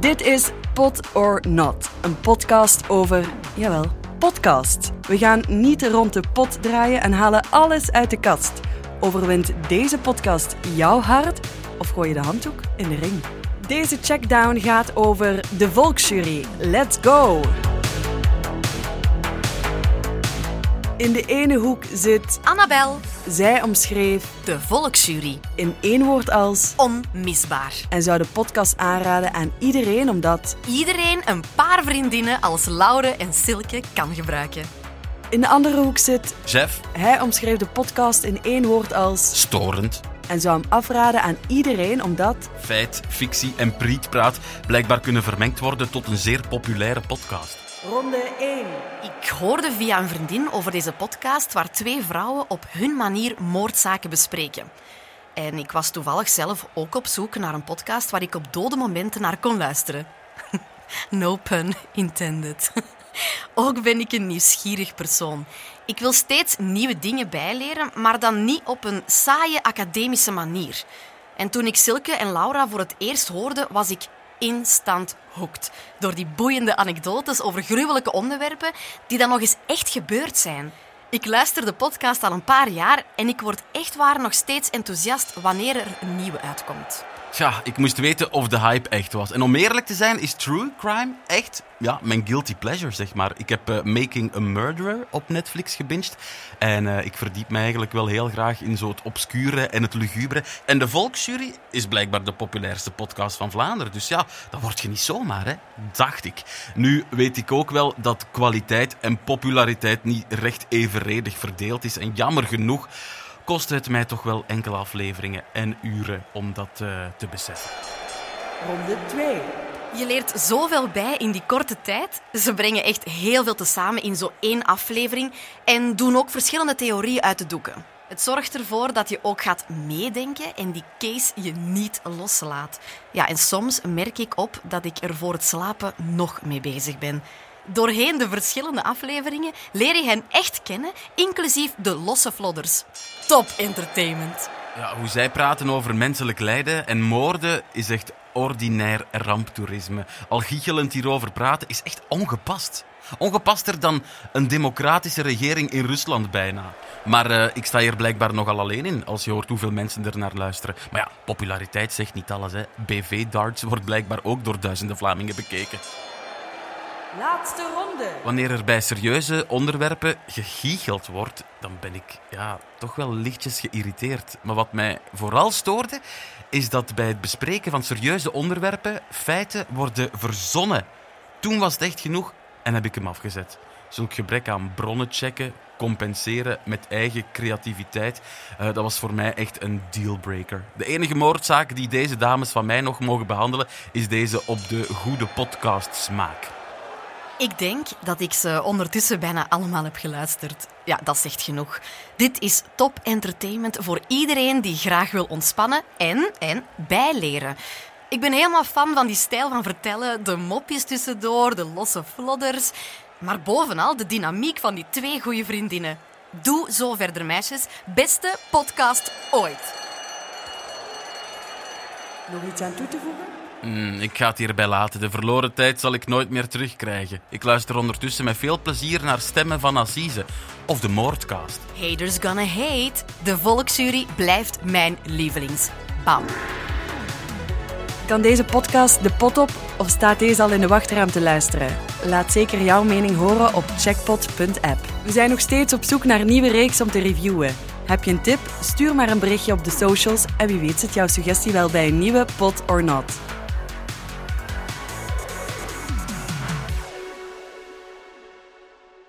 Dit is Pot or Not, een podcast over, jawel, podcast. We gaan niet rond de pot draaien en halen alles uit de kast. Overwint deze podcast jouw hart of gooi je de handdoek in de ring? Deze checkdown gaat over de Volksjury. Let's go! In de ene hoek zit Annabel, zij omschreef de volksjury. in één woord als Onmisbaar. en zou de podcast aanraden aan iedereen omdat Iedereen een paar vriendinnen als Laure en Silke kan gebruiken. in de andere hoek zit Jeff, hij omschreef de podcast in één woord als storend. en zou hem afraden aan iedereen omdat Feit, fictie en prietpraat blijkbaar kunnen vermengd worden tot een zeer populaire podcast. Ronde 1 Ik hoorde via een vriendin over deze podcast waar twee vrouwen op hun manier moordzaken bespreken. En ik was toevallig zelf ook op zoek naar een podcast waar ik op dode momenten naar kon luisteren. No pun intended. Ook ben ik een nieuwsgierig persoon. Ik wil steeds nieuwe dingen bijleren, maar dan niet op een saaie academische manier. En toen ik Silke en Laura voor het eerst hoorde, was ik instant hooked. Door die boeiende anekdotes over gruwelijke onderwerpen die dan nog eens echt gebeurd zijn. Ik luister de podcast al een paar jaar en ik word echt waar nog steeds enthousiast wanneer er een nieuwe uitkomt. Tja, ik moest weten of de hype echt was. En om eerlijk te zijn, is true crime echt ja, mijn guilty pleasure, zeg maar. Ik heb eh, Making a Murderer op Netflix gebinged. En eh, ik verdiep me eigenlijk wel heel graag in zo het obscure en het lugubere. En de Volksjury is blijkbaar de populairste podcast van Vlaanderen. Dus ja, dat word je niet zomaar, hè? Dacht ik. Nu weet ik ook wel dat kwaliteit en populariteit niet recht evenredig verdeeld is. En jammer genoeg kostte het mij toch wel enkele afleveringen en uren om dat eh, te beseffen. ronde 2 Je leert zoveel bij in die korte tijd. Ze brengen echt heel veel tezamen in zo één aflevering en doen ook verschillende theorieën uit de doeken. Het zorgt ervoor dat je ook gaat meedenken en die case je niet loslaat. Ja, en soms merk ik op dat ik er voor het slapen nog mee bezig ben. Doorheen de verschillende afleveringen leer je hen echt kennen, inclusief de losse flodders. Top entertainment. Ja, hoe zij praten over menselijk lijden en moorden is echt ordinair ramptoerisme. Al giechelend hierover praten is echt ongepast. Ongepaster dan een democratische regering in Rusland bijna. Maar eh, ik sta hier blijkbaar nogal alleen in als je hoort hoeveel mensen er naar luisteren. Maar ja, populariteit zegt niet alles. BV-darts wordt blijkbaar ook door duizenden Vlamingen bekeken. Laatste ronde Wanneer er bij serieuze onderwerpen gegiecheld wordt, dan ben ik ja, toch wel lichtjes geïrriteerd. Maar wat mij vooral stoorde, is dat bij het bespreken van serieuze onderwerpen feiten worden verzonnen. Toen was het echt genoeg en heb ik hem afgezet. Zulk gebrek aan bronnen checken, compenseren met eigen creativiteit, eh, dat was voor mij echt een dealbreaker. De enige moordzaak die deze dames van mij nog mogen behandelen, is deze op de goede podcast smaak. Ik denk dat ik ze ondertussen bijna allemaal heb geluisterd. Ja, dat zegt genoeg. Dit is top entertainment voor iedereen die graag wil ontspannen en, en bijleren. Ik ben helemaal fan van die stijl van vertellen, de mopjes tussendoor, de losse flodders. Maar bovenal de dynamiek van die twee goede vriendinnen. Doe zo verder, meisjes. Beste podcast ooit. nog iets aan toe te voegen Hmm, ik ga het hierbij laten. De verloren tijd zal ik nooit meer terugkrijgen. Ik luister ondertussen met veel plezier naar stemmen van Assise of de Moordcast. Haters gonna hate. De volksjury blijft mijn lievelings. Bam. Kan deze podcast de pot op of staat deze al in de wachtruimte te luisteren? Laat zeker jouw mening horen op checkpot.app. We zijn nog steeds op zoek naar nieuwe reeks om te reviewen. Heb je een tip? Stuur maar een berichtje op de socials en wie weet zit jouw suggestie wel bij een nieuwe Pot or Not.